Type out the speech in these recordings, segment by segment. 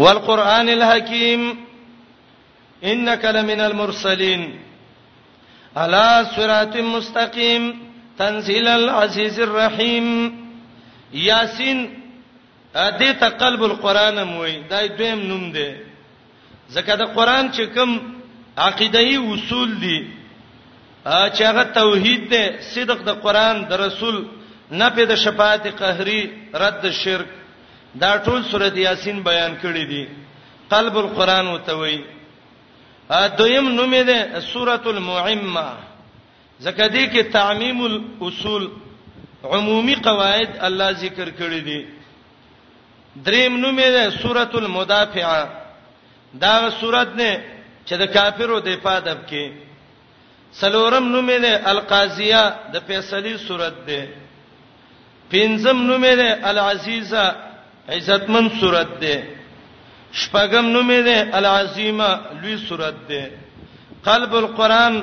والقران الحکیم انک لمن المرسلین علی صراط مستقیم تنزيل العزيز الرحيم یاسین دې ته قلب القرآن موي دا دویم نوم دی ځکه دا قرآن چې کوم عقیدایي اصول دي چې هغه توحید دی صدق د قرآن د رسول نه په د شفاعت قهري رد شرک دا ټول سورت یاسین بیان کړی دی قلب القرآن وته وی دویم نوم ده سورۃ المعمه زکه دې کې تعمیم الاصول عمومي قواعد الله ذکر کړی دي دریم نوم ده سورۃ المدافعه دا سورۃ نه چې د کافرو د پادب کې څلورم نوم یې دی القاضیه د فیصلې صورت دی پنځم نوم یې دی العزیزه عزتمن صورت دی شپږم نوم یې دی العظیمه لوی صورت دی قلب القرآن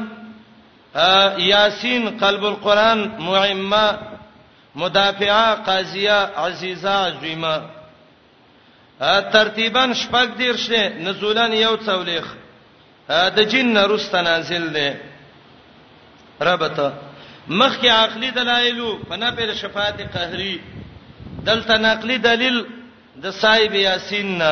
یاسین قلب القرآن معمه مدافعه قاضیه عزیزه عظیمه ترتیبا شپږ دیر شه نزولان یو څولېخ د جن نرست نازل دی ربط مخکې عقلي دلایل په نه پر شفاعت قهري دلته نقلي دلیل د صاحب یاسین نه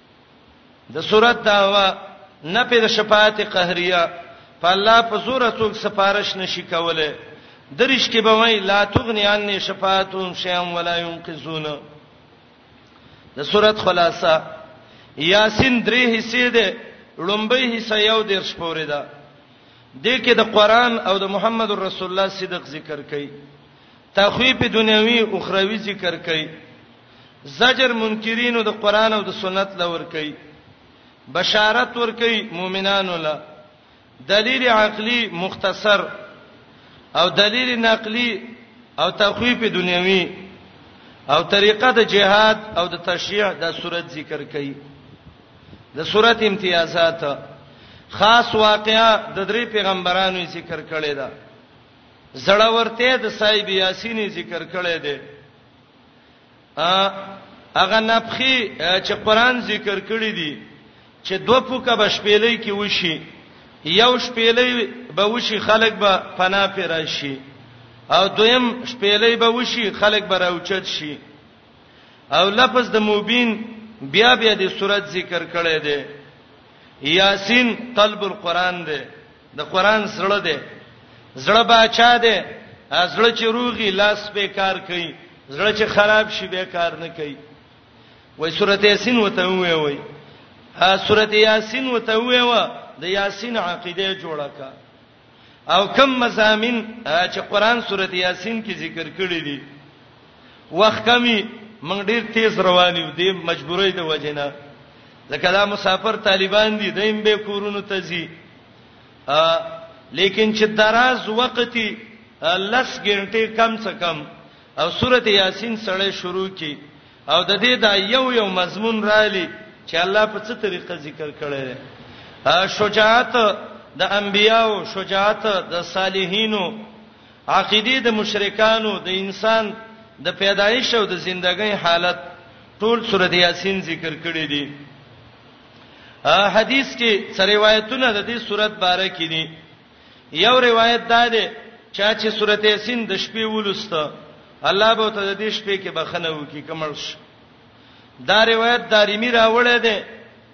د صورت داوا نه په شفاعت قهریه په الله په زور څوک سفارش نشي کوله درش کې به وای لا تغنی عني شفاعتهم شيئا ولا ينقذون د صورت خلاصہ یاسین درې حصے ده لومبۍ حصہ یو دیر شپورې ده د کې د قران او د محمد رسول الله صدق ذکر کړي تخویب دنیوي او اخروی ذکر کړي زجر منکرینو د قران او د سنت لور کوي بشارت ور کوي مؤمنانو له دلیل عقلی مختصر او دلیل نقلی او تخویف دنیوي او طریقه د جهاد او د تشریع د صورت ذکر کوي د صورت امتیازات خاص واقعا د درې پیغمبرانو ذکر کړي ده زړه ورته د صاحب یاسین ذکر کړي ده هغه نفخي چې قران ذکر کړی دی چې دوه پوکه بشپېلې کې وشي یو شپېلې به وشي خلک به فنا پر راشي او دویم شپېلې به وشي خلک به راوچت شي او لفظ د مبین بیا بیا د صورت ذکر کړی دی یاسین قلب القرآن دی د قران زړه دی زړه باچا دی زړه چې روغي لاس به کار کوي زړه چې خراب شي به کار نه کوي وای سورته یاسین وته وی وای ها سورته یاسین وته وی و د یاسین عقیده جوړه کا او کم مزامین چې قران سورته یاسین کې ذکر کړی دي وخت کمی موږ ډیر تیز روان یو د مجبورۍ د وجنه ځکه دا مسافر طالبان دي دیم به کورونو ته ځي لیکن چې دراز وقتی لس غنټه کم څه کم او سورته یاسین سره شروع کی او د دې دا یو یو مضمون رالی چې الله په څه طریقه ذکر کړی دی شجاعت د انبیاو شجاعت د صالحینو عقیدې د مشرکانو د انسان د پیدایش او د زندګۍ حالت ټول سورته یاسین ذکر کړی دی حدیث کې څه روایتونه د دې سورته باره کې دي یو روایت دا دی چا چې سورته یاسین د شپې ولسته الله به ته د دې شپې کې بخنه وکي کمل شي دا روایت داریمی راوړی دی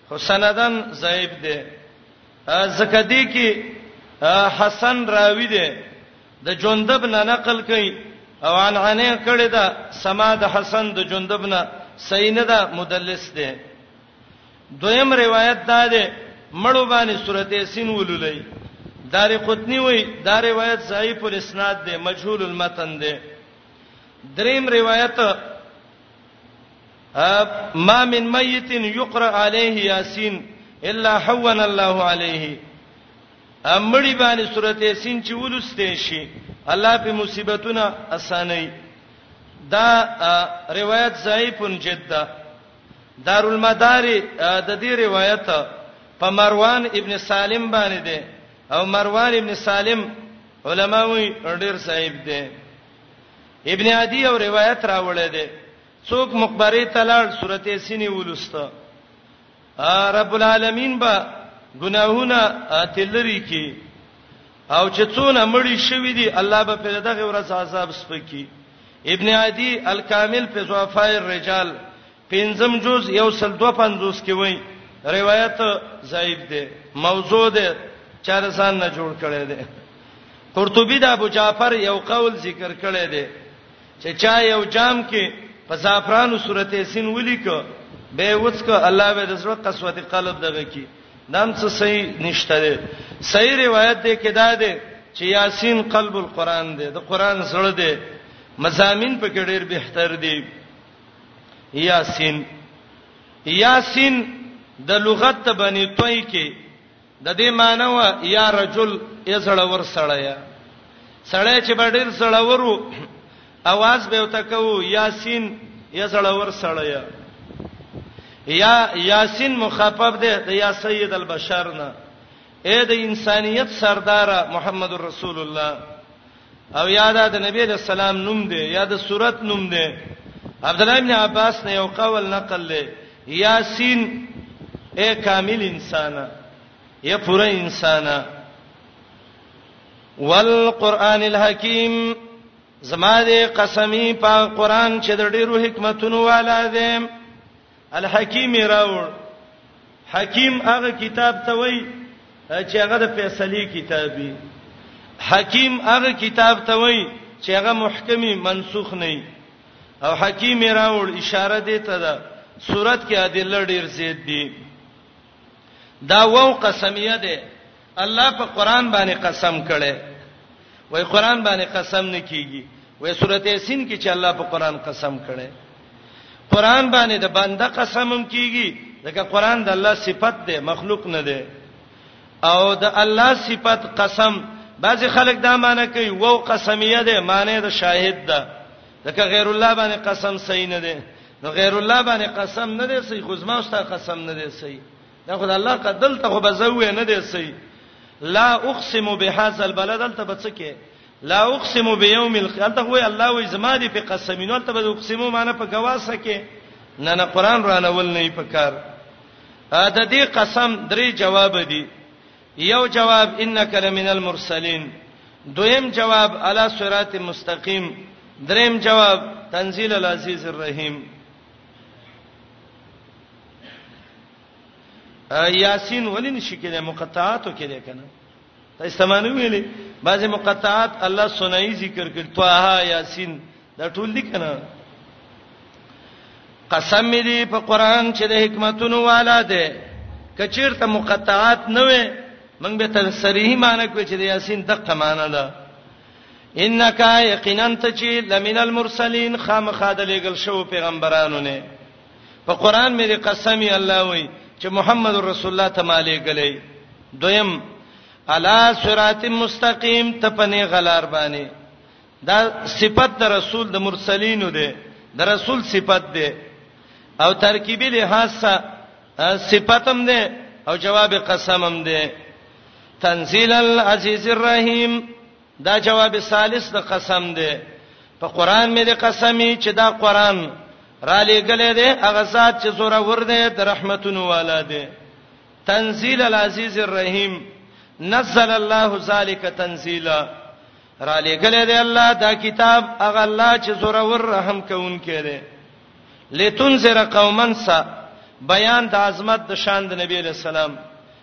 خو سندن ضعیف دی ځکه دې کې حسن راوی دی د جندب نه نقل کړي او عن عنه کړي دا سما د حسن د جندب نه صحیح نه ده مدلس دی دویم روایت دا ده مړو باندې سورته سین ولولای دار قطنی وای دا روایت ضعیف الاسناد ده مجهول المتن ده دریم روایت ما من میت یقرأ علیه یاسین الا حون الله علیه امړي باندې سورته یاسین چې ولسته شي الله په مصیبتونه اساني دا روایت ضعیف جدا دارالمدار د دې روایت په مروان ابن سالم باندې ده او مروان ابن سالم علماوی ډیر صاحب ده ابن عدی او روایت راوړی ده څوک مقبره ته لاړ سورته یاسین ولسته رب العالمین با ګناهونه تلری کی او چې څونه مړی شوی دی الله به په دغه ورځ عذاب سپکی ابن عدی الکامل په ضعفای الرجال پنځم جز یو سل 250 کې وای روایت ضعیف دی موضوع دی چار سان نه جوړ کړي دی قرطبی د ابو جعفر یو قول ذکر کړي دی چې چا یو جام کې په زعفرانو سورته یاسین ولیکو به وڅکه الله به د زړه قسوت قلب دغه کی نام څه صحیح نشته دی صحیح روایت دی کې دا دی چې یاسین قلب القرآن دی د قرآن سره دی مزامین په کې ډېر بهتر دی یاسین یاسین د لغت بنی توي کې د دې معنی و یا رجل ای زړور سړی سړی چې به ډیر زړور وو اواز به وته کوو یاسین ای زړور سړی یا یاسین مخاطب دی د یا سید البشر نه اے د انسانیت سردار محمد رسول الله او یا دا د نبی له سلام نوم دی یا د صورت نوم دی عبد الله ابن عباس نه یو قول نقل لې یاسین اے کامل انسان یا پوره انسان والقران الحکیم زما دې قسمی په قران چې د ډیرو حکمتونو والا دی الحکیم راوړ حکیم هغه کتاب ته وای چې هغه د فیصله کتابي حکیم هغه کتاب ته وای چې هغه محکمي منسوخ نه او حکیم راوړ اشاره دی ته ده صورت کې ادله ډیر زیات دي دا وو قسمیه ده الله په قران باندې قسم کړي وای قران باندې قسم نه کیږي وای سورته یاسین کې چې الله په قران قسم کړي قران باندې د بنده قسم هم کیږي ځکه قران د الله صفت ده مخلوق نه ده او د الله صفت قسم بعض خلک دا معنی کوي وو قسمیه ده معنی د شاهد ده ځکه غیر الله باندې قسم صحیح نه ده نو غیر الله باندې قسم نه ده صحیح خو زما واست قسم نه ده صحیح دا خدای الله قدل ته خو بزوې نه دی سي لا اقسم بهذا البلد انت بچکه لا اقسم بيوم القيامه ته وای الله وای زما دي په قسمینو ته به اقسمو معنی په گواسه کې نه نه قران را نه ول نه پکار ا د دې قسم درې جواب دي یو جواب انک لمن المرسلین دویم جواب علی صراط مستقیم دریم جواب تنزيل العزيز الرحيم یاسین ولې نشي کېدای مقطعاتو کې ده کنه ته استمانه ویلې بعضی مقطعات الله سنئی ذکر کړ طه یاسین دا ټول دي کنه قسم دې په قران چې د حکمتونو والا ده کچیرته مقطعات نه وي موږ به تر صریح معنی کوی چې د یاسین دقه معنی ده انک یقینا ته چې لمن المرسلین خامخا د لېګل شو پیغمبرانو نه په قران مې د قسمی الله وای چې محمد رسول الله ته مالې غلې دویم الا صراط مستقیم ته پنه غلار باندې دا صفت د رسول د مرسلینو ده د رسول صفت ده او ترکیبی لحاظ سره صفاتم ده او جواب قسمم ده تنزيل العزيز الرحيم دا جواب ثالث د قسم دی په قران مې د قسمی چې دا قران را لېګلې دی هغه ذات چې زوره ور دی د رحمتونو والا دی تنزيل العزيز الرحيم نزل الله ذلك تنزيلا را لېګلې دی الله دا کتاب هغه الله چې زوره ور رحم کوونکې دی لتنذر قومن سا بیان د عظمت د شان د نبی له سلام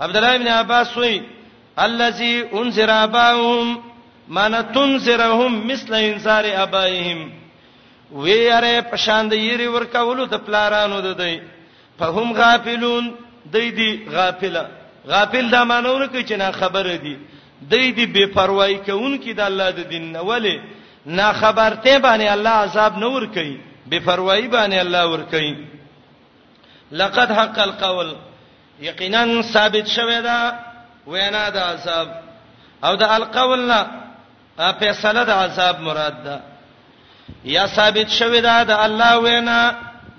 عبد الله ابن عباس وی الذي انذر اباهم من تنذرهم مثل انذار ابائهم وی اره پشان د یری ورکولو د پلارانو د دی فهم غافلون دی دی غافل غافل دا مانونه کوي چې نه خبره دي دی دی بے پروايي کوونکې د الله د دین نه ولی نه خبرته باندې الله عذاب نه ور کوي بے پروايي باندې الله ور کوي لقد حق القول یقینا ثابت شوه دا وینا د عذاب او د القول نه فیصله د عذاب مراد ده یا ثابت شوه دا د الله وینا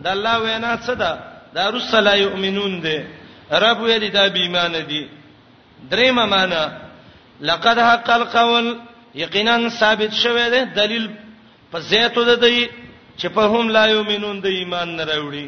د الله وینا څه ده دا رسل یؤمنون دي رب ویل دا بی ایمان دي درېمه معنا لقد حق القول یقینا ثابت شوه ده دلیل په زیاتو ده دی چې په هم لا یؤمنون د ایمان نه راوړي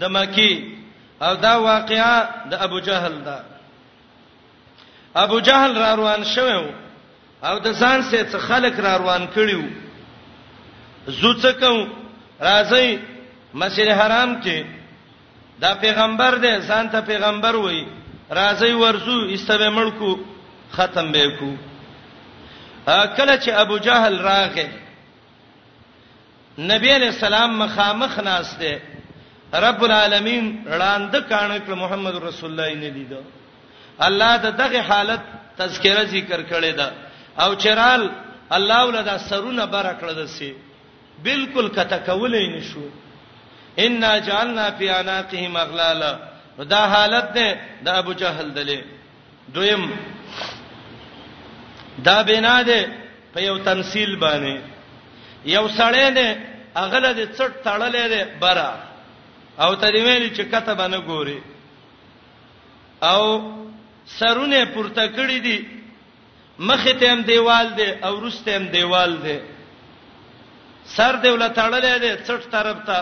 د مکی او دا واقعا د ابو جهل دا ابو جهل را روان شوو او د ځان سره څه خلک را روان کړیو زو څه کوم راځي مسجد حرام کې دا پیغمبر دی ځان ته پیغمبر وای راځي ورزو استوې ملکو ختم به کو کله چې ابو جهل راغی نبی علیہ السلام مخامخ ناس دی رب العالمین وړاند کانه کړ محمد رسول الله نه لیدو الله د دغه حالت تذکرہ ذکر کړی دا او چرال الله ولدا سرونه بر کړل دسي بالکل کته کولې نشو ان جعلنا فی اناقهم اغلالا دا حالت ده د ابو جهل دله دویم دا بنا ده په یو تمثيل باندې یو سړی نه اغله د څټ تړلې ده برا او ته دی ویل چې کته باندې ګوري او سرونه پورته کړی دي مخه ته هم دیوال دی او روسته هم دیوال دی سر دی ول تړلې ده څټ طرف ته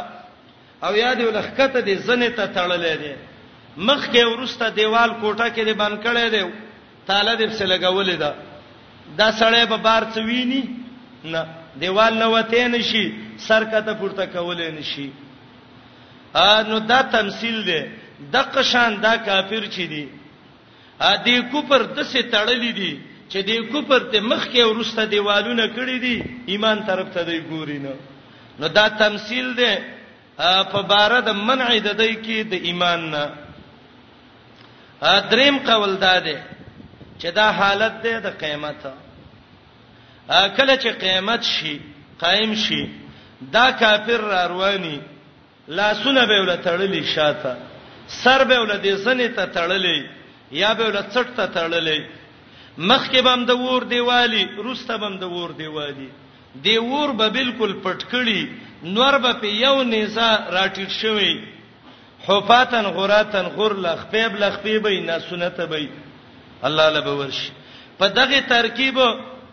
او یا دی ول ښکته دی زنه ته تړلې دی مخکې ورسته دیوال کوټه کې دی بند کړي دی تاله دې په لګولې ده دا سړی به بار څه ویني نه دیوال نه وته نشي سر کته پورته کولې نشي ا نو دا تمثيل دی د قشان دا کافر چي دي دې کفر دسې تړلي دي چې دې کفر ته مخکې او وروسته دیوالونه کړي دي ایمان طرف ته دی ګوري نه نو دا تمثيل دی په بار د منع د دې کې د ایمان نه دریم قول دا دی چې دا حالت دی د قیامت کله چې قیامت شي قائم شي دا کافر را رواني لاسونه به ول تړلې شاته سر به ول دې زنې ته تړلې یا به ول څټ ته تړلې مخ کې بم د ور دیوالی روسته بم د ور دیوالی دی ور به بالکل پټ کړي نور به په یو نيزه راټیټ شوی حفاتن غراتن غر لخ پیب لخ پیبې نه سنت به الله لبه ورش په دغه ترکیب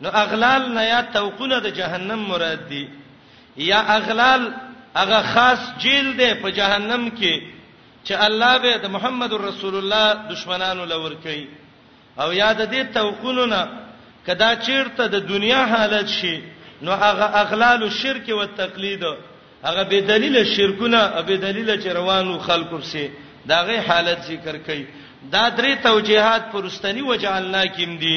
نو اغلال نه یا توقونه د جهنم مراد دي یا اغلال هغه خاص جیل دی په جهنم کې چې الله به د محمد رسول الله دشمنانو لور کوي او یاد دې توقونو نه کدا چیرته د دنیا حالت شي نو هغه اغلال الشرك والتقلید هغه به دلیل شرکونه او به دلیل چې روانو خلکو پسې داغه حالت ذکر کړي دا درې توجيهات پرستنی وجعلنا کیم دي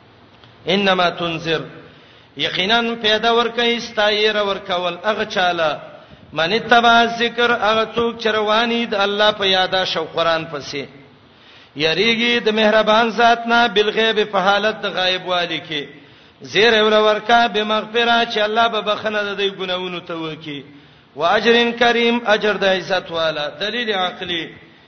انما تنذر یقینا پیدا ورکه استایر ورکول اغه چاله من تبع ذکر اغه څوک چروانی د الله په یاده شو قران پسې یریږي د مهربان ذات نه بالغیب په حالت د غایب والی کې زیر ور ورکا به مغفرہ چې الله به بخنه د دې ګناونو ته وکي واجرن کریم اجر د عزت والا دلیل عقلی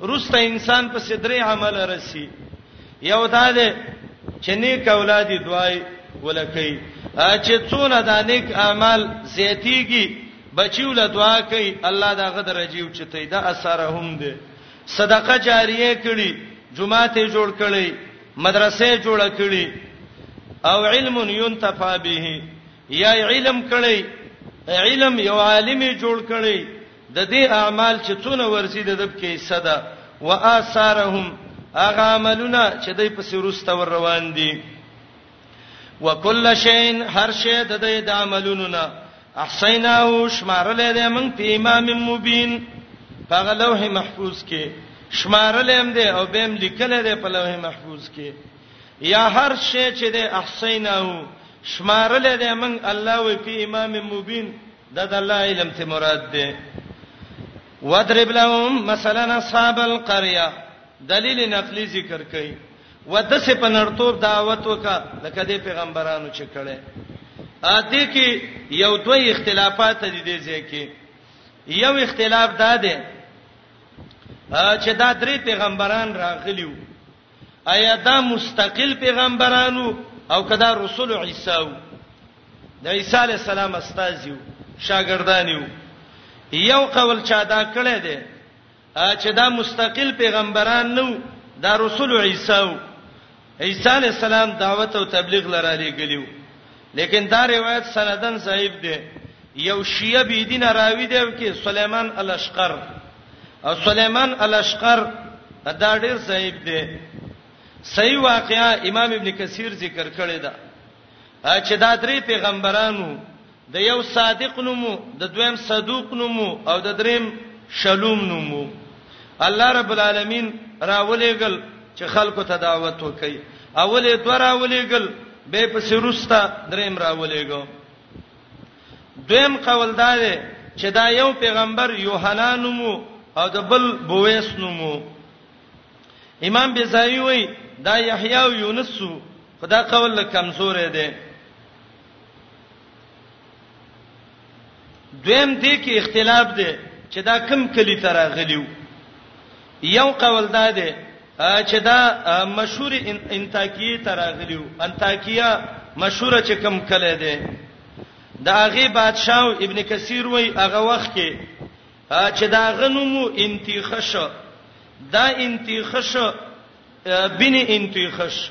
روسته انسان په صدرې عمل رسی یو دا ده چې نیک اولاد دوای ولکې چې څونه دا نیک اعمال زیاتیږي بچیو له دعا کوي الله دا غدر رجیو چې ته دا اثر هم ده صدقه جاریه کړي جمعه ته جوړ کړي مدرسې جوړ کړي او علم ينتفع به یا علم کړي علم یو عالم جوړ کړي ددې اعمال چې څونه ورزي د دب کې حصہ ده واثارهم هغه عملونه چې دوی په سروسته ور روان دي وکل شین هر شی د دې د عملونو نه احسیناه شمارلې دې موږ په امام مبین په لوح محفوظ کې شمارلې هم دې او بهم لیکلې دې په لوح محفوظ کې یا هر شی چې دې احسیناه شمارلې دې موږ الله وی په امام مبین دا د الله علم ته مراد ده وضرب لهم مثلا اصحاب القريه دلیل نقلی ذکر کړي ودسه په نړتوب دعوت وکړه لکه د پیغمبرانو چې کړي ا دې کې یو دوه اختلافات دي دې ځکه یو اختلاف دا ده چې دا درې پیغمبران راغلیو ایا دا مستقل پیغمبرانو او کدا رسول عیسی وو د عیسی علی السلام استاذیو شاګردانیو یو قول چا دا کړی دی چې دا مستقل پیغمبران نو دا رسول عیسی وو عیسی علی السلام دعوت او تبلیغ لره لګلیو لیکن دا روایت سندن ضعیف دی یو شیعه بی دین راوی دی کې سليمان الاشقر او سليمان الاشقر دا ډیر ضعیف دی صحیح واقعا امام ابن کثیر ذکر کړی دا چې دا درې پیغمبرانو د یو صادق نومو د دویم صدوق نومو او د دریم شلوم نومو الله رب العالمین راولېګل چې خلکو ته دعوت وکړي اولې دوه راولېګل به پسې روستا دریم راولېګو دویم قول دا دی چې دا یو پیغمبر یوحنا نومو او د بل بویس نومو امام بیزایی وای دا یحیی او یونس خدا قول کمزور دی دویم دې کې اختلاف دی چې دا کم کلی تر غلیو یو قول دا دی چې دا مشهور انتاکیه تر غلیو انتاکیه مشهور چې کم کله دی دا غي بادشاہ ابن کثیر وای هغه وخت کې چې دا غنمو انتیخش دا انتیخش بن انتیخش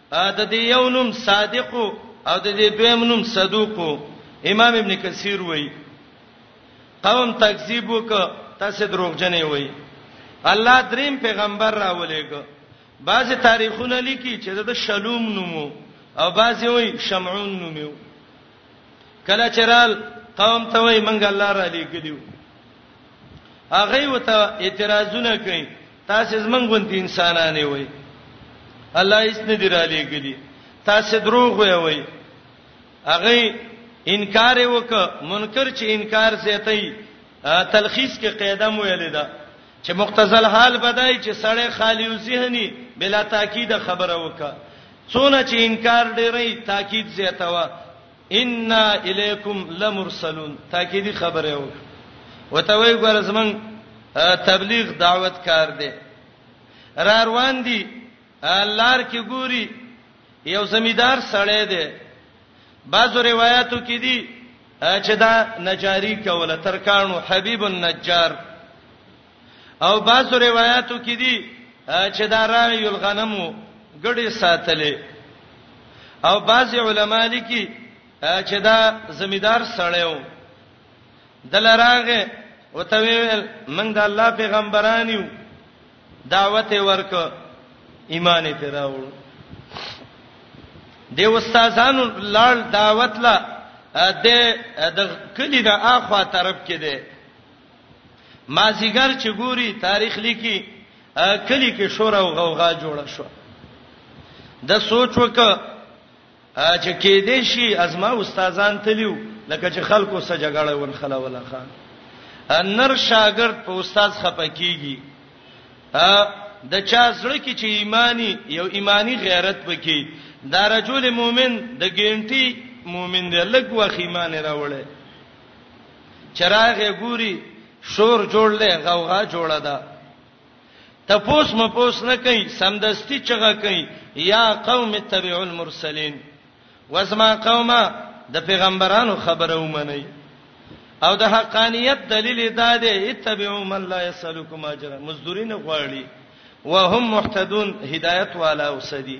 د دې یو نوم صادق او د دې دویم نوم صدوق امام ابن کثیر وایي قوم تکذیب وک تاسو دروغجنې وایي الله دریم پیغمبر راولېګو بعضی تاریخونه لیکي چې د شلوم نومو او بعضی وایي شمعون نومو کله چرال قوم ته وایي منګ الله را لېګلیو هغه وته اعتراضونه کوي تاسې زمونږ غوندې انسانان یې وای الله هیڅ نه دی را لېږلي تاسې دروغ وایي هغه انکار وک منکر چې انکار زیاتای تلخیص کې قاعده مو ویلې ده چې مختزل حال بدای چې سړی خالی او ذهني بلا تاکید خبره وکړه څونه چې انکار ډیرې تاکید زیاتوا انا الیکم لمرسلون تاکیدی خبره وک وته وی ګور زمون تبلیغ دعوت کار دی را روان دي لار کې ګوري یو زمیدار سړی دی بعضو روایتو کې دي چې دا نجاری کوله ترکانو حبیب النجار او بعضو روایتو کې دي چې دا راعي الغنم ګډي ساتلې او بعض علما لیکي چې دا زمیدار سړیو دلراغه وته ویل موږ د الله پیغمبران یو دعوت ورک ایمان ته راوړو د استادانو لړ دعوت لا د د کلی د اخوا طرف کې ده مازیګر چې ګوري تاریخ لیکي کلی کې شور او غوغا جوړه شو د سوچ وک چې کې دې شي ازما استادان تلیو لکه چې خلکو سره جګړه ورخلا ولا خان نر شاګرد په استاد خپکیږي د چا زړه کې چې ایمانی یو ایمانی غیرت وکي دا رجل مؤمن د ګینټي مؤمن دی لګ واخ ایمان راوړی چراغه ګوري شور جوړ دی غوغا جوړه ده تپوس مپوس نه کوي سمدستي چغه کوي یا قوم اتبعوا المرسلین وزما قومه د پیغمبرانو خبره ومني او د حقانیت دلیل دا دی اتبعوا من لا يسلكم اجر مزدورین غواړي وهم محتدون هدایت والا اوسدي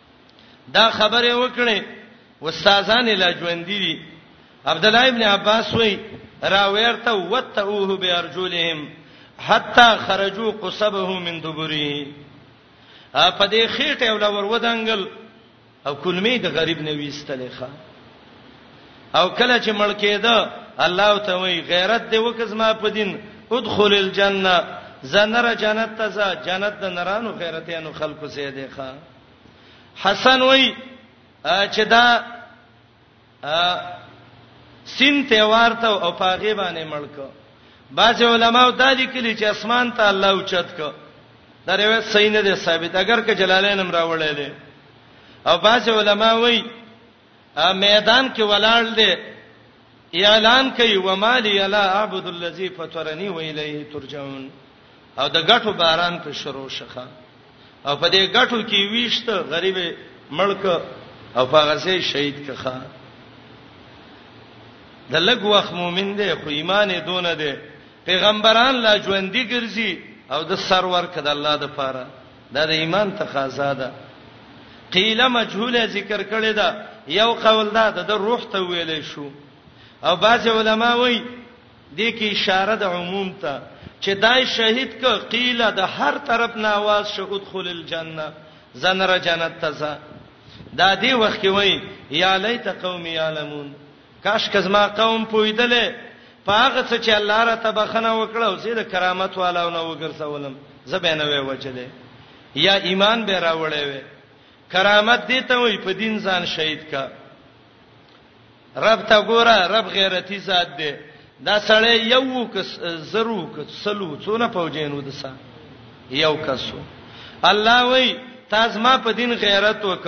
دا خبره وکړي استادان لا ژوند دي عبد الله ابن عباس وای را ورته وتوه به ارجلهم حتا خرجوا قصبه من دبره په دې خېټه ولا ور ودانګل او کلمې د غریب نه ویستلې ښا او کله چې مړ کېده الله ته وی غیرت دی وکړه زما په دین ادخل الجنه زنر جنت ته ځه جنت د نرانو غیرتانو خلکو سي دی ښا حسن وای چې دا سین ته ورته او پاغه باندې ملک بعض علماو دا لیکلي چې اسمان ته الله اوچت کو دا روایت صحیح نه ده ثابت اگر که جلالین هم راوړل او بعض علما وای میدان کې ولاړ دی اعلان کوي و مالی الا اعبد الذی فطرنی و الیه ترجعون او د غټو باران په شروع شخه او په دې غټو کې ویشت غریب ملک او هغه سه شهید کخه د لګ وخت مؤمن دی خو ایمان یې دونه دی پیغمبران لا ژوندۍ ګرځي او د سرور کده الله د پاره دا د ایمان تقاضا ده قیل مجهوله ذکر کړی دا یو قول دا د روح ته ویلې شو او بعض علما وایي دې کې اشاره د عموم ته چې دای شهید ک قیل د هر طرف نه आवाज شو ادخل الجنه زنر جنت تزا دا دې وخت کې وایي یا لیت قوم یعلمون کاشکه زما قوم پوهیدلی په هغه څه چې الله راته بخنه وکړه او زه د کرامت والاو نه وګرځولم زه به نه وې وجلې یا ایمان به راوړې وې کرامت دې ته وې په دین ځان شهید کا رب تا ګوره رب غیرتی ذات دی دا سړی یو کس زرو کس سلو څونه پوجینو دسا یو کسو الله وای تاسو ما په دین غیرت وک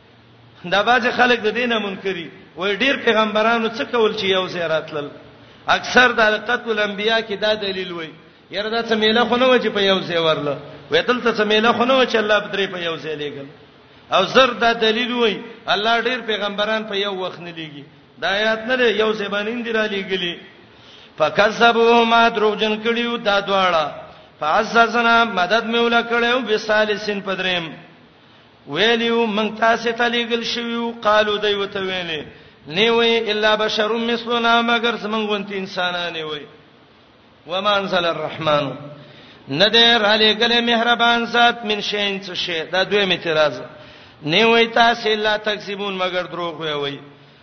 دا باز خلک د دینه منکری وای ډیر پیغمبرانو څه کول چې یو ځای راتلل اکثر د قتل انبیا کې دا دلیل وای یره دا څه میله خو نه و چې په یو ځای ورله وې دلته څه میله خو نه و چې الله بدرې په یو ځای لګل او زر دا دلیل وای الله ډیر پیغمبران په یو وخت نه لګي دا آیات نه یو ځای باندې اندی را لګلی فکذبوا ما دروغجن کړیو دا دواړه فعززنا مدد مې ولا کړو بسالسین پدریم ویلیو من تاسو ته لګل شویو قالو دوی وته ویلې نه وی الا بشر مثلنا مگر زمونږ ونت انسانانه وی وما انزل الرحمن نه دې را لګل مهربان ذات من شین څه شی دا دوی می تراز نه وی تاسو الا تکذبون مگر دروغ وی وی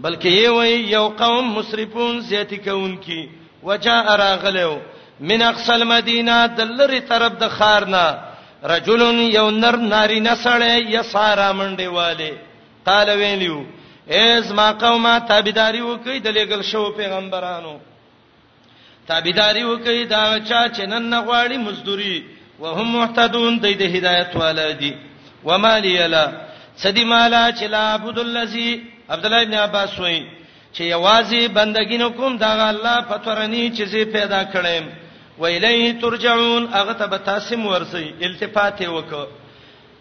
بلکې یې وای یو قوم مسرفون زیاتی کوونکی وجاء راغلو من اقصى المدینه دلری طرف د خارنا رجل یو نر ناری نسړی یسارا منډي والے قال ویلیو ایز ما قومه تابعداري وکي د لګل شو پیغمبرانو تابعداري وکي دا چا چې نن نه غواړي مزدوري وهم محتدون د دې هدایت والدي ومالي لا سدي مالا چې لا عبد الذي عبد الله ابن عباس وای چې یوازې بندګینو کوم دا الله پتورنی چې زی پیدا کړم ویلی ترجعون هغه ته به تاسو ورسي التفات وکړه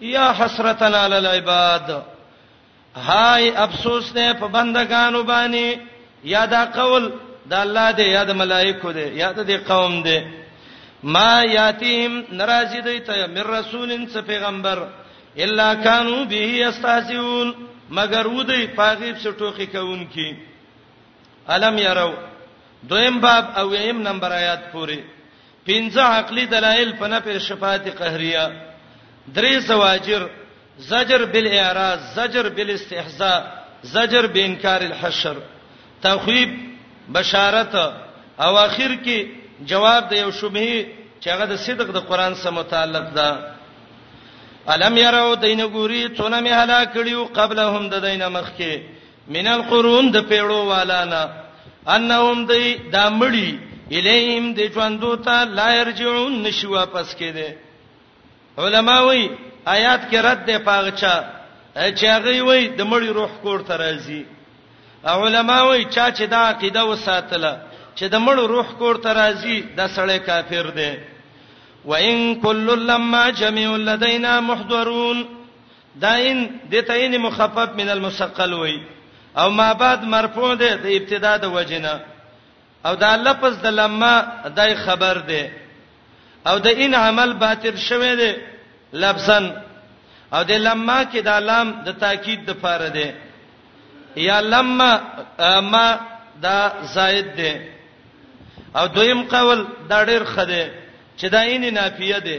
یا حسرتنا علی العباد هاي افسوس نه په بندگانو باندې یا دا قول د الله دی یا د ملائکو دی یا د قوم دی ما یاتیم ناراضی دی ته مر رسولین څخه پیغمبر الا کانوا به یستهزئون مگر ودی پاغیب څخه ټوکی کوونکی الم یرو دویم باب او یم نمبر آیات پوری پنځه عقلي دلایل په نفي د شفاعت قهريه درې زواجر زجر بالاعراض زجر بالاستهزاء زجر بانکار الحشر تخویب بشارت او اخر کې جواب د یو شبهه چې هغه د صدق د قران سره متعلق ده الم يروا دین ګوري څونه می هلاک کړیو قبلهم د دینه مخکې من القرون د پیړو والانا انهم دی دا مړی الیهم د ژوندو ته لا يرجعون نشي واپس کېده علما وی آیات کې رد ده پاغچا چې هغه وی د مړی روح کور ته راځي علما وی چا چې دا عقیده وساتله چې د مړو روح کور ته راځي د سړی کافر دی وان کل لما جميع لدينا محضرون دا ان د تعین مخفف من المثقل وای او ما بعد مرفوع ده د ابتدا د وجنه او دا لفظ د لما دای خبر ده او د ان عمل باطل شوه ده لفظن او د لما کې د لام د تاکید د فاره ده یا لما ما دا زائد ده او دویم قول دا ډیر خده چې دا عین نافیه ده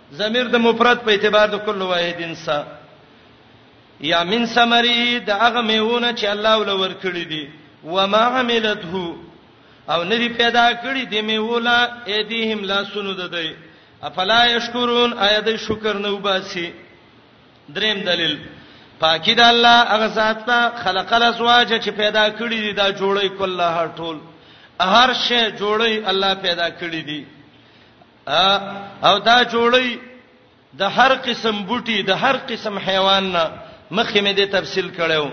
ضمیر د مفرد په اعتبار د کل واحد انسان یا من ثمری د هغه میونه چې الله ول ور کړی دي و ما عملته او ندی پیدا کړی دی میولا ایدیهم لا سونو د دی افلا یشکرون آیا د شکر نه وباسي دریم دلیل پاکی د الله هغه ذات ته خلق الازواج چې پیدا کړی دی دا جوړی کله هر ټول هر شی جوړی الله پیدا کړی دی او دا جوړی د هر قسم بوټي د هر قسم حیوان نه مخې مې د تفصیل کړو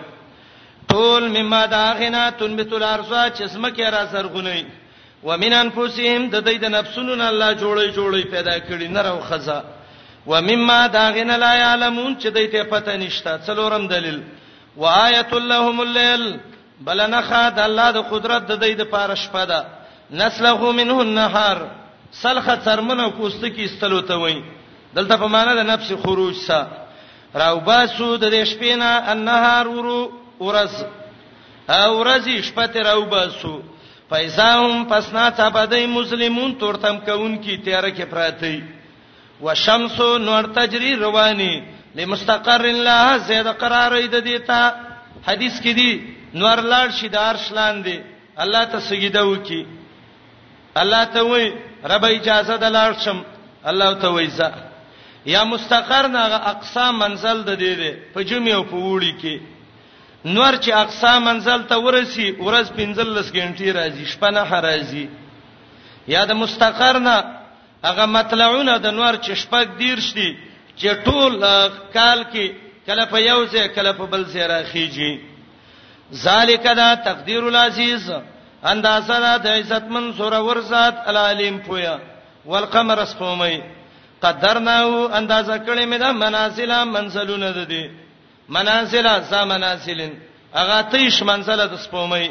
ټول مما دا غنا تنبت الارض چې سمکه را سرغونی ومن انفسهم د دې د نفسونو نه الله جوړی جوړی پیدا کړی نر او خزا ومما دا غنا لا يعلمون چې دې ته پته نشته څلورم دلیل وآیت لهم الليل بل نه خا د الله د قدرت د دې د پاره شپه ده نسله منه النهار سلخه څرمنه پوست کی استلو ته وای دلته په معنی د نفس خروج سا راو باسو د دې شپې نه النهار ورو ورځ او ورځې شپه ته راو باسو فایزاهم پسنا ته بدای مسلمون تورتم کون کی تیار کې پراتی والشمس نور تجری رواني لمستقر لها زید قرار اید دیتا حدیث کې دی نور لاړ شي د عرش لاندې الله ته سجده وکي الله ته وای رب اجازه د لاړ شم الله ته وای ځه یا مستقر ناغه اقصا منزل د دې دی په جمعې او په وړي کې نور چې اقصا منزل ته ورسی ورځ 15 غنټې راځي شپه نه راځي یا د مستقر نه هغه مطلعونه د نور چې شپږ دیرش دي چې ټول کال کې کله په یو ځای کله په بل ځای راخیږي ذالک دا تقدیر العزیز اندازه دا د عزت من سره ورزات العلیم پویا والقمر اسقومی قدرناه اندازه کړې مې دا منازل منزلونه ده دي منازل ز منازلن اغه تیش منزله د سپومې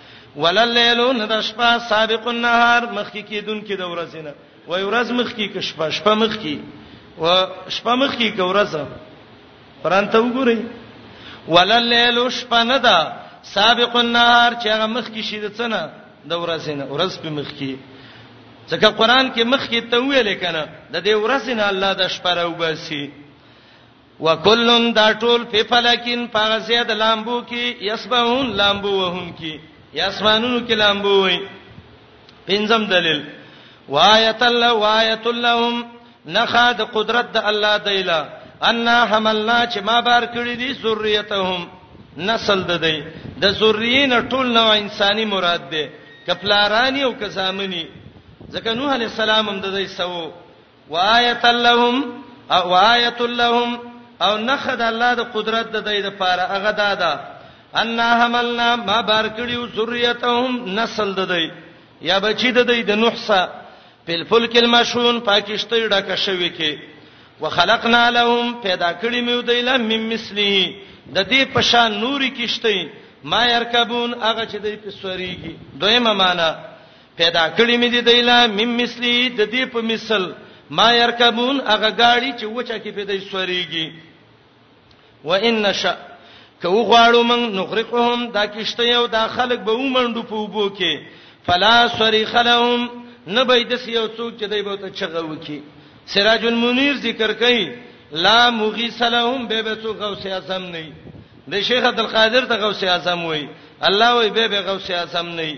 وللیل نه د شپه سابق النهار مخکې کیدون کې د ورځې نه وای ورځ مخکې کې شپه شپه مخکې و شپه مخکې کې ورځ قران ته وګورئ وللیل شپه نه ده سابق النهار چې هغه مخکې شي د څنګه د ورځې نه ورځ په مخکې ځکه قران کې مخکې ته ویل کنه د دې ورځې نه الله د شپه راوباسي وکلن دا ټول په فلکین په زید لامبو کې یسبحون لامبو وهم کې یسمانونو کې لامبو وي پنځم دلیل وایت الله وایت اللهم نخا د قدرت د الله دیلا ان حملنا چې ما بار کړی دي ذریتهم نسل د دی د ذریین ټول نو انساني مراد ده کپلارانی او کزامنی ځکه نوح علی السلام هم د دې سو وایت لهم او وایت لهم او نخد الله د قدرت د دې لپاره هغه دادا ان حملنا ما بار کړیو ذریتهم نسل د دې یا بچی د دې د نحسا پل فل کلمه شون پاکشته ډکه شوی کې وخلقنا لهم پیدا کړی مې دوی لم مم مثلی د دې پشان نوري کیشته ما يرکبون هغه چې دوی په سوريږي دویمه معنی پیدا کړی مې دي دایلا مم مثلی د دې په مثل ما يرکبون هغه گاڑی چې وچا کې پیدا سوريږي و ان شاء کو غواړو من نغرقهم دا کشته یو دا خلک به ومنډو په وبو کې فلا صريخ لهم نبي د سیو څوک چې دای به ته چغه وکي سراج المنیر ذکر کوي لا مغیث لهم به به څوک غوث اعظم نه دی شیخ عبد القادر ته غوث اعظم وای الله وای به به غوث اعظم نه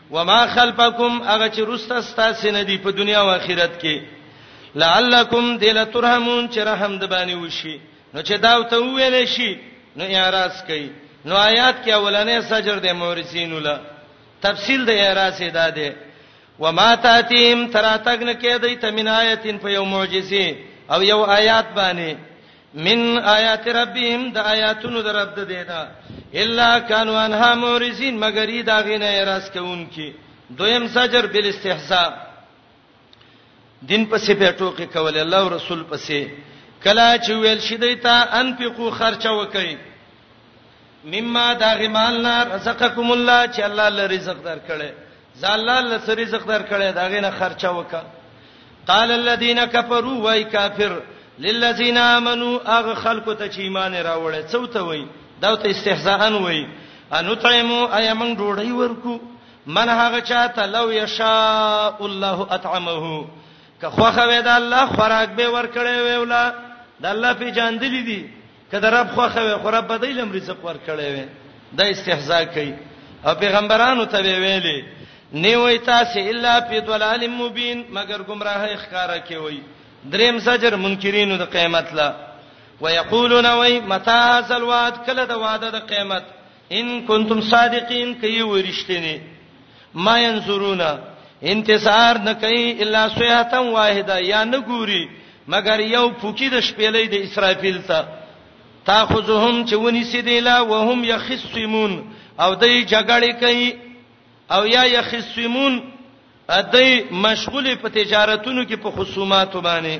وما خلفکم هغه چې رسته ستاسو نه دی په دنیا او آخرت کې لعلکم دلترحمون چې رحم د باندې وشي نو چې دا ته ویل شي نو اعتراض کوي نو آیات کې اولنې سجر د مورثین ولا تفصیل د اعتراض ادا ده وما تاتیم تراتګن کې د تمنایتین په یو معجزه او یو آیات باندې من آیات ربهم د آیاتونو در رب د دینا الا کانوا انها مورزین مگر ای دا غینه راس کوونکی دویم سجر بل استحزاء دین په سی په ټوکې کول الله او رسول په سی کلا چې ویل شي دیتا انفقو خرچه وکړي مما دا غمالنا رزقکم الله چې الله لري رزق درکړي ځاله الله سره رزق درکړی دا غینه خرچه وکا قال الذين كفروا وای کافر للذین آمنو اغه خلکو ته چې ایمان راوړل څو ته وای دا ته استهزاء وای ان طعمو ايمن ډوړی ورکو من هغه چاته لو یشاء الله اطعمه که خوخه وې دا الله خوراک به ورکړې وې ولا دا الله په جان دي دي که د رب خوخه وي خو رب به دی لم رزق ورکړي وي دا استهزاء کوي او پیغمبرانو ته ویلي نیوي تاسو الا فی ضلال مبین مگر گمراهی ښکارا کوي دریم زجر منکرینو د قیامت لا ويقولون وای متى هذا الوعد کله د وعده د قیامت ان کنتم صادقین کوي ورشتنی ما ينظرون انتظار نه کوي الا سویه واحده یا نه ګوري مگر یو پوکی د شپېلې د اسرافیل ته تاخذهم چې ونی سیدلا وهم یخصمون او دای جګړه کوي او یا یخصمون دای مشغول په تجارتونو کې په خصومات باندې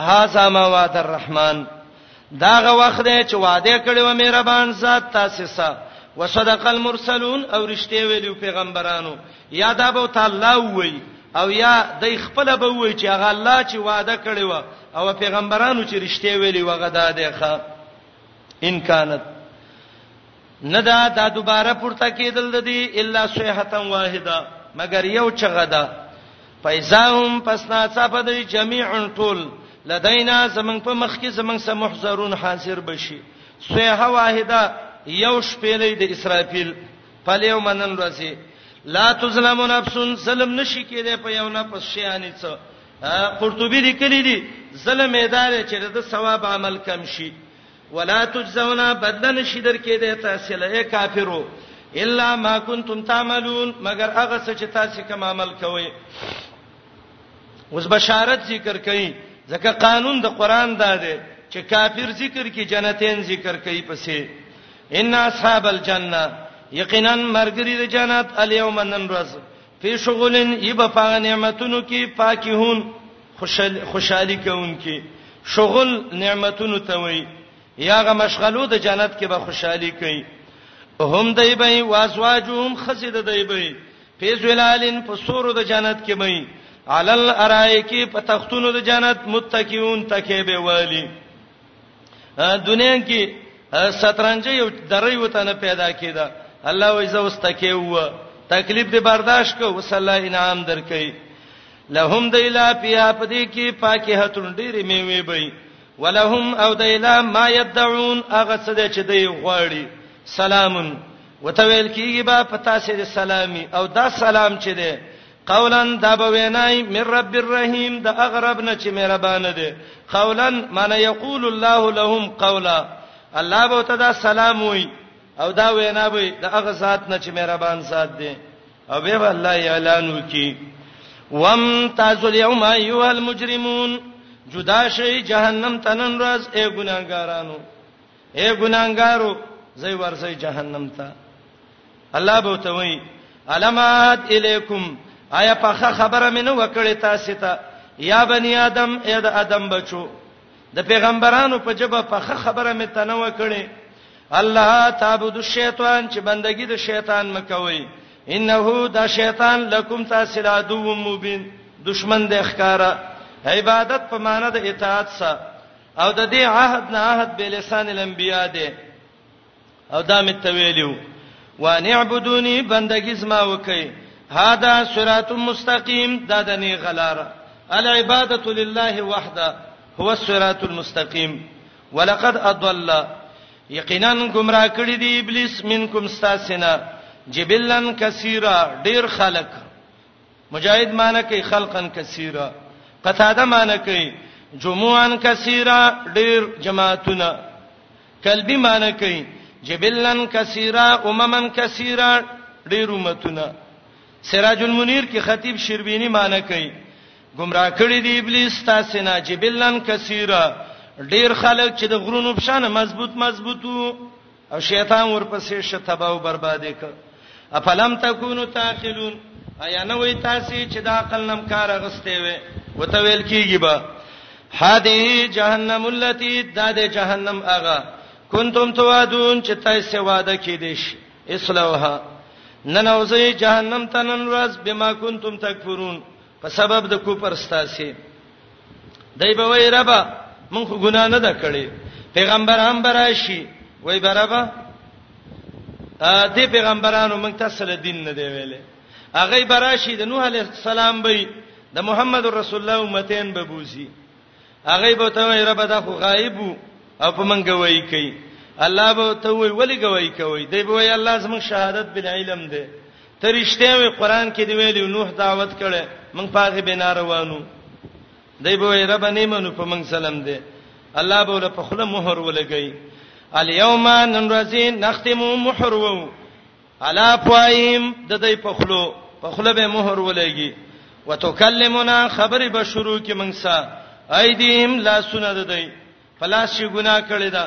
هاذا ما وعد الرحمن داغه وخت دی چې وعده کړی و مهربان ذات تاسو سره وصدق المرسلون او رښتې ویلو پیغمبرانو یا دا به تعالی وای او یا د خپل به وای چې هغه الله چې وعده کړی و او پیغمبرانو چې رښتې ویلي وغه دا دی ښا ان کانت نه دا دا دوباره پورته کېدل د دې الا صيحه واحده مگر یو چغه ده فیزاهم پسنا صاحب د جميع ټول لدینا زمنګ په مخ کې زمنګ سم محضرون حاضر بشي صيحه واحده یو شپېلې د اسرافیل پلیو منن ورسي لا تظلم نفس ظلم نشي کېده په یو نه پس شیانی څه قرطبي لیکلی دي ظلم ادارې چې د ثواب عمل کم شي ولا تجزون بدل نشي درکې دې تاسو له کافرو الا ما کنتم تعملون مگر هغه څه چې تاسو کوم عمل کوئ اوس بشارت ذکر کړي ځکه قانون د قران دا دی چې کافر ذکر کې جنتین ذکر کوي پسې ان اصحاب الجنه یقینا مرګری د جنت الیوم نن ورځ په شغلن یب په نعمتونو کې پاکیون خوشحال خوشحالي کوونکی شغل نعمتونو ته وي یا غ مشغلو د جنت کې به خوشحالي کوي هم دای به وازواجهم خسید دای به فیز ولالین په سورو د جنت کې به علل ارایکی په تختونو د جنت متکیون تکې به والی دنیا کې شطرنج یو درې وته نه پیدا کیده الله وې زوس تکي و تکلیف دې برداشت کو وسله انعام درکې لهم دیلا پیا پدې کې فاکهه تون ډېرې میوه به ولهم او دیلا ما یدعون هغه څه دې چې دی غواړي سلامون وتویل کیږي با پتا سره سلامي او دا سلام چې دی قولا دا به وینای من رب الرحیم د اغرب نه چې مهربان دی قولا معنی یقول الله لهم قولا الله به ته دا سلام وای او دا وینا به د هغه ذات نه چې مهربان ذات دی او به الله اعلان وکي وم تاسو اليوم ايها المجرمون جدا شي جهنم تنن راز اي ګناګارانو اے ګناګارو زئی ورځي جهنم ته الله به ته وای علامات الیکم آیا په خبره مې نو وکړې تاسو ته یا بنی آدم اې د آدم بچو د پیغمبرانو په جبه په خبره مې تنه وکړې الله تعبد الشیطان چې بندگی د شیطان مکوي انه دا شیطان لکم تاسو لا دوم مبین دشمن د ښکارا عبادت په معنی د اطاعت سره او د دې عهد نه عهد به لسان الانبیاء دی او دا مې تویلو وان اعبدونی بندگی زما وکي هاذا صراط مستقیم دا د نه غلار العباده لله وحده هو الصراط المستقیم ولقد اضل یقینا گمراه کړی دی ابلیس منکم استاسنا جبلن کثیره ډیر خلق مجاهد معنی کوي خلقا کثیرا قتاده معنی کوي جموعا کثیرا ډیر جماعتونه کلبی معنی کوي جبلن کثیرا اممن کثیرا ډیر امتونه سراج المنیر کې خطیب شربینی معنی کوي گمراه کړی دی ابلیس تاسو نه جبلن کثیرا ډیر خلک چې د غرونو په شان مضبوط مضبوطو او شیطان ورپسې شتبه او بربادې ک افلم تکونو تاخلون ایا نه وای تاسو چې د عقل نم کار غسته وي وته ویل کیږي با هذه جهنم التي داد جهنم اغا کنتم توعدون چې تاسو وعده کې دي شي اسلوها ننوځي جهنم تنن ورځ بما کنتم تکفرون په سبب د کوپر ستاسو دای به وای رب مونږ خو ګنا نه ده کړې پیغمبر هم براشي وای برابر ا دې پیغمبرانو مونږ ته سره دین نه دی ویلې هغه براشي د نوح علی السلام به د محمد رسول الله امتین به بوزي هغه به ته وای رب دا خو غایب او په مونږ وای کوي الله به ته وای ولی گواہی کوي دی به وای الله زموږ شهادت بل علم دی ته رښتیا وی قران کې دی ویلی نوح دعوت کړي موږ پاغه بنا روانو دی به رب نه منو په موږ سلام دی الله به له په خله مہر ولګي الیوم ننرزین نختم مہر وو علا فایم د دې په خلو په خله به مہر ولګي وتکلمنا خبر به شروع کې موږ سا ایدیم لا سن د دې پلاس شي ګناه کړی دا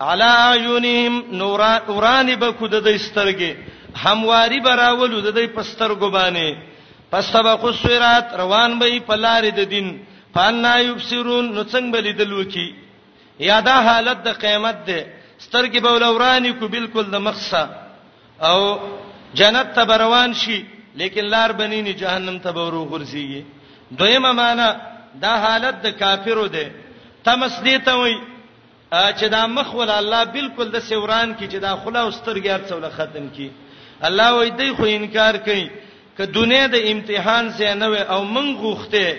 علی اعینهم نور اورانی به کو د دې سترګې همواری براولو د دې پسترګو باندې پستبق الصراط روان به په لارې د دین فانا یبصرون نو څنګه به لیدل وکي یادا حالت د قیامت ده سترګې به ولورانی کو بالکل د مخصه او جنت ته روان شي لیکن لار بنی نه جهنم ته به ورو غورځيږي دویمه معنا دا حالت د کافرو ده تمس دې ته وای چې دا مخ ول الله بالکل د سوران کې چې دا خلا او سترګې هر څول ختم کی الله وای دی خو انکار کوي ک دنیا د امتحان سه نه او من غوخته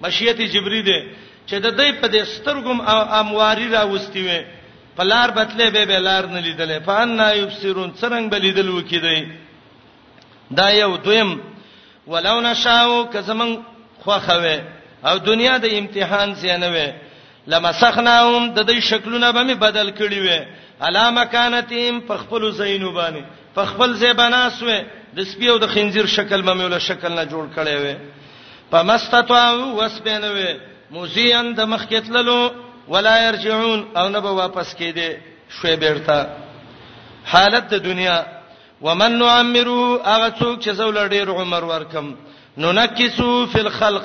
مشیت جبری دی چې د دې په دې سترګم او امواري راوستي وي په لار بتلې به به لار نه لیدلې فان نا یبصرون څنګه به لیدل وکي دی دا یو دویم ولو نشاو که زمون خوخوي او دنیا د امتحان سه نه وي لمسخناهم د دې شکلونه به می بدل کړی وي الا مکانتهم په خپل زینو باندې په خپل زیبناسوي د سپیو د خنزیر شکل به مولا شکل نه جوړ کړي وي پمستطاو وسبنوي موزیان د مخ کتللو ولا يرجعون او نه به واپس کېده شوي بیرته حالت د دنیا ومن نعمره هغه څوک چې زول ډیر عمر ورکم نو نکسو فی الخلق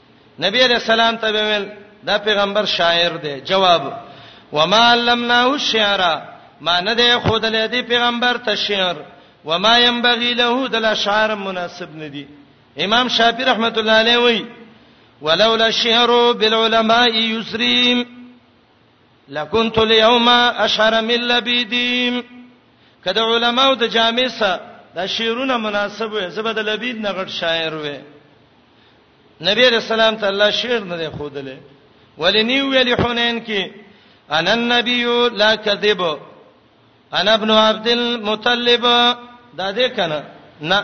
نبی علیہ السلام ته ویل دا پیغمبر شاعر دی جواب وما علمناه الشعر ما نه دی خود له دې پیغمبر ته شعر وما ينبغي له د الاشعار مناسب نه دی امام شافعي رحمت الله علیه وی ولولا الشعر بالعلماء يسريم لكنت اليوم اشعر من لبيديم کله علماو د جامع سره دا شعرونه مناسب وي زبد لبید نغټ شاعر وي نبی علیہ السلام ته الله شعر نه دی خودلې ولنی ویل حنین کې انا النبی لا کذب انا ابن عبد المطلب دا دې کنه نه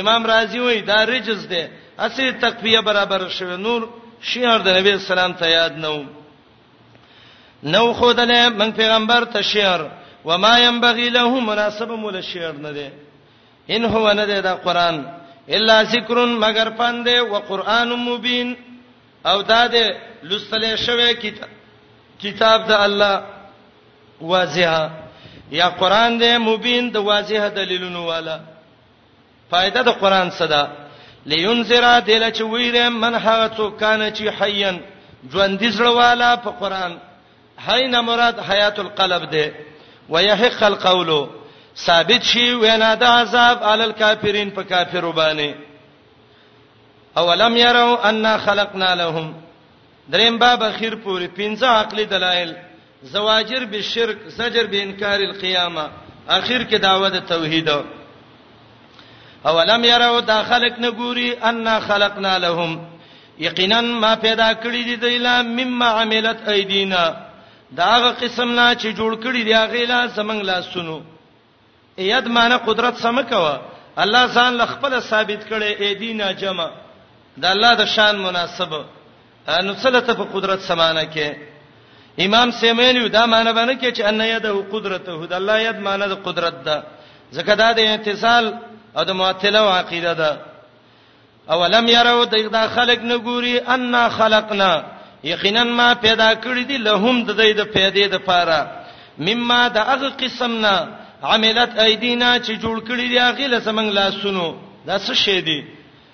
امام رازی وای دا رجز دی اسی تقویه برابر شوه نور شعر د نبی اسلام ته یاد نو نو خدله من پیغمبر ته شعر و ما ينبغي له مناسب مول شعر نه دی ان هو نه ده دا قران الا ذکر مگر پند او قران مبین او دا ده لستل شوی کتاب کتاب د الله واضحه یا قران ده مبین د واضحه دلیلونو والا فائدہ د قران صدا لینذرا دل چې ویره من هغه څوک کان چې حیان ژوند دي زړواله په قران حی نه مراد حیات القلب ده ويحق القول ثابت شي وینا د عذاب علی الکافرین په کافرو باندې اولم يروا ان خلقنا لهم دریم باب اخیر پوری پنځه عقلي دلایل زواجر بالشرک زجر بانکار القیامه اخیر کې دعوت توحید اولم يروا دا خلق نه ګوري ان خلقنا لهم یقینا ما پیدا کړی دی دیلا مما عملت ایدینا داغه قسم نه چې جوړ کړی دی هغه لا زمنګ لا سنو اید معنی قدرت سم کوا الله ځان لخپل ثابت کړي ایدینا جمع دا الله د شان مناسبه نو څلته په قدرت سمانه کې امام سیمیلیو دا معنی باندې کې چې ان یده قدرته د الله ید معنی د قدرت ده ځکه دا د اتصال او د معتله او عقیده ده او لم يروا دا خلق نه ګوري ان خلقنا یقینا ما پیدا کړی دي لهم د دې د پیدې د پاره مما د هغه قسمنا عملت ایدینا چې جوړ کړی دی هغه لسمنګ لاسونو دا څه شی دی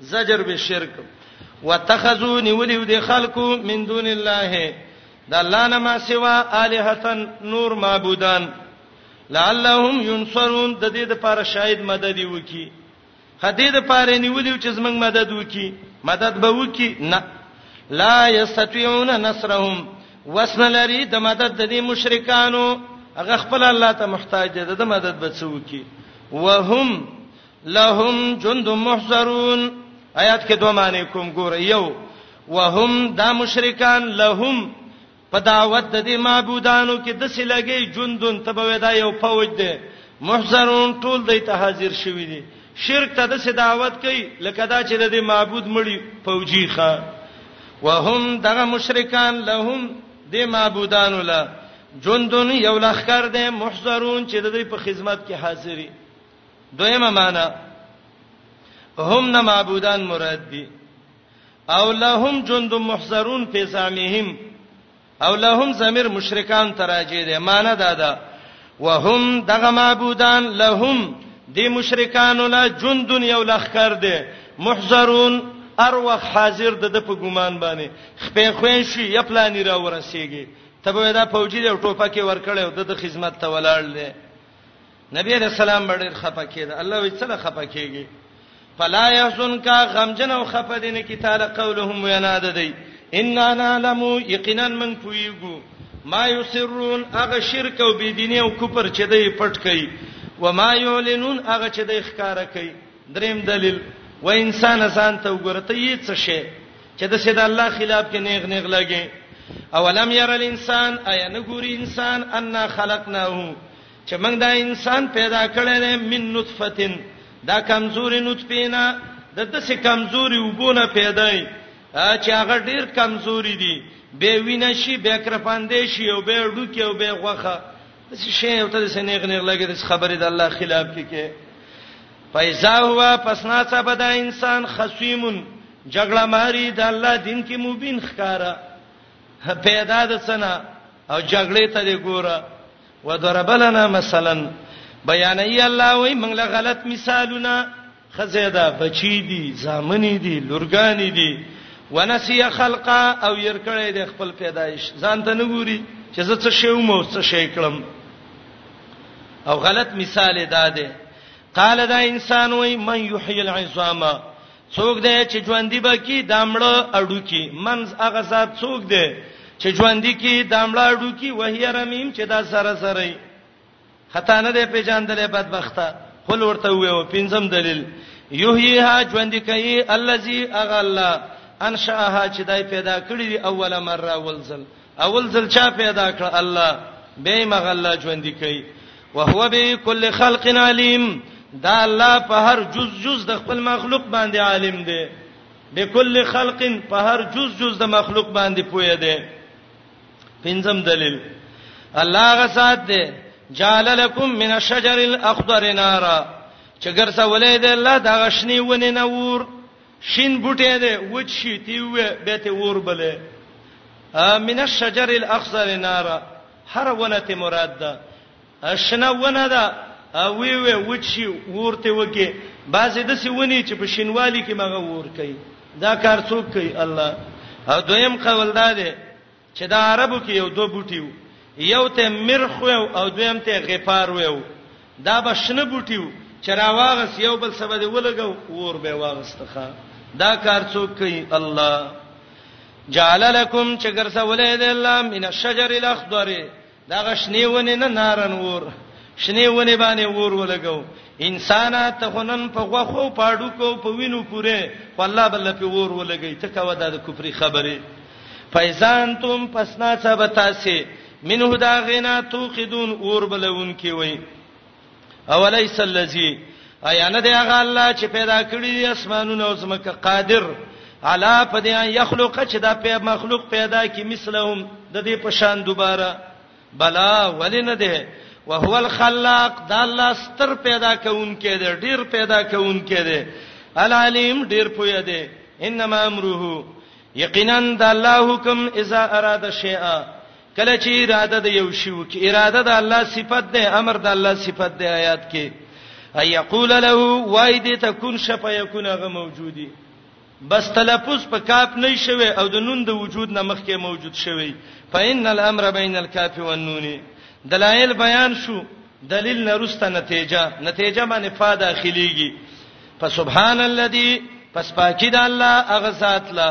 زجر به شرک وتخذو نیولیو د خلکو من دون الله د الله نه ما سوا الہتن نور معبودان لعلهم ينصرون د دې لپاره شاید مدد وکي هدې د پاره نیولیو چې زمنګ مدد وکي مدد به وکي نه لا یستطيعون نصرهم وسن لري د مدد د دې مشرکانو هغه خپل الله ته محتاج دي د مدد به څوکي وهم لهم جند محضرون آیات کې دوه معنی کوم ګوره یو وهم دا مشرکان لهم په دعوت د دې معبودانو کې د سلګي جندون تبوي دا یو فوج دی محضرون ټول د ته حاضر شوی دي شرک ته د دعوت کوي لکه دا چې د دې معبود مړي فوجي ښا وهم دغه مشرکان لهم د معبودانو لا جندون یو لخر دی محضرون چې د دې په خدمت کې حاضري دویمه معنی هم نه معبودان مراد دي او لهم جند محذرون فی زعمهم او لهم ضمیر مشرکان تراجه دي معنی دا ده وهم دغه معبودان لهم دی مشرکان لا جند یو لخر دي محذرون ار وخت حاضر د په ګومان باندې خپې خوین شي یا پلاني را ورسیږي تبه دا فوجي د ټوپکې ورکړې او د خدمت ته ولاړ دی نبی علیہ السلام باندې خپه کېده الله وی څه خپه کېږي فلا يحزنك غمجن او خپه دین کی تعالی قولهم ویناد دی ان انا لم یقینا من فیغو ما یسرون هغه شرک او بيدینی او کفر چې دی پټ کړي و ما یعلنون هغه چې دی ښکارا کړي دریم دلیل و انسان ځان ته وګورته یی څه شي چې د سید الله خلاف کې نیغ نیغ لګي اولم ير الانسان ایا نګوري انسان ان خلقناه چې موږ دا انسان پیدا کړی دی من نطفه دا کمزوري نطفه نه د دسه کمزوري وبونه پیدا ای چې هغه ډیر کمزوري دي به وینه شي به کرپاندې شي او به ډوکی او به غوخه دس شي او ته سنیغ نیغ لګي د خبرې د الله خلاف کې کې فایزا هوا پسنا څه بدا انسان خصیمون جګړه ماری د الله دین کې مبین ښکارا پیدا د سنا او جګړې ته دی ګوره وضرب لنا مثلا بیانای الله وای موږ له غلط مثالونه خزیدا بچی دي زامنې دي لورګانې دي ونسی خلقا او ير کړي د خپل پیدایش ځان ته نه ګوري چې زه څه شی ومو څه شی کړم او غلط مثال دا ده قال دا انسان وای من یحیی العظام څوک دی چې ژوندۍ به کی دامړه اډو کی منز هغه ذات څوک دی چې ژوندۍ کی دامړه اډو کی وهي رمیم چې دا سره سره خطا نه دی پیژاندلې بدبخته خپل ورته ویو پنځم دلیل یحییها ژوندۍ کوي الذی اغلا انشاها چې دای پیدا کړی دی اوله مره ولزل اول ځل چا پیدا کړ الله به مغه الله ژوند کوي وهو به کل خلق علیم دا الله په هر جز جز د خپل مخلوق باندې عالم دی به کل خلق په هر جز جز د مخلوق باندې پوهه دی پنځم دلیل الله غسات دی جعل لكم من الشجر الاخضر نارا چګر سوالې دی الله دا غشنی ونی نور شين بوټی دی وچ شي تیوه به ته اور بلې من الشجر الاخضر نارا هر ونه ته مراد ده شنه ونه ده وی وی وچ شي ورته وکي بعضې د سی ونی چې په شینوالي کې مغه ور کوي دا کار څوک کوي الله دویم قول دا دی چې د عربو کې یو دوه بوټي وو یو ته مرخ ویو او دویم ته غفار ویو دا به شنه بوټي وو چې راواغس یو بل سبا دی ولګو ور به واغستخه دا کار څوک کوي الله جعل لكم چګر سولې د الله من الشجر الاخضر دغه شنې ونې نه نارن ور شنې ونې باندې ور ولګو انسان ته خنن په غوخو پاډو کو په وینو پوره خو الله بل په ور ولګي ته کا ودا د کفري خبره فیزان تم پسنا څه بتاسي منه دا غنا توقدون اور بلون کی وای اولیس الذی ایا نه دی هغه الله چې پیدا کړی دی اسمانونه او زمکه قادر علا پدې یخلق چې دا په مخلوق پیدا کی مثلهم د دې په شان دوباره بلا ولنه ده وهو الخلاق دا الله ستر پیدا کونکې دی ډیر پیدا کونکې دی العلیم ډیر پوی دی انما امره یقینا د الله حکم اذا اراده شیئا کله چې اراده د یو شی وکي اراده د الله صفت ده امر د الله صفت ده آیات کې اي یقول له وای دې تكون شپ یکون هغه موجودي بس تلفظ په کاپ نه شوي او د نون د وجود نه مخکې موجود شوي فإن الأمر بين الكاف والنون دلایل بیان شو دلیل نرسته نتیجه نتیجه باندې فا داخليږي فسبحان الذي پس پاکی د الله هغه ذات لا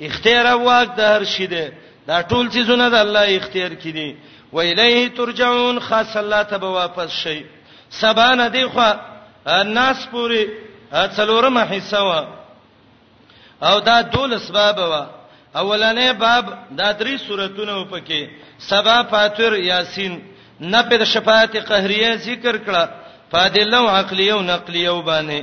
اختیار او واک د هر شي دی دا ټول چیزونه د الله اختیار کې دي و الیه ترجعون خاص الله ته به واپس شي سبانه دی خو الناس پوری څلورمه حصہ وا او دا دول اسباب وا اولنې باب دا درې سوراتونه وپکې سبا فاتر یاسین نه په شفاعت قهریه ذکر کړه فادله او عقلیه او نقلیه وبانه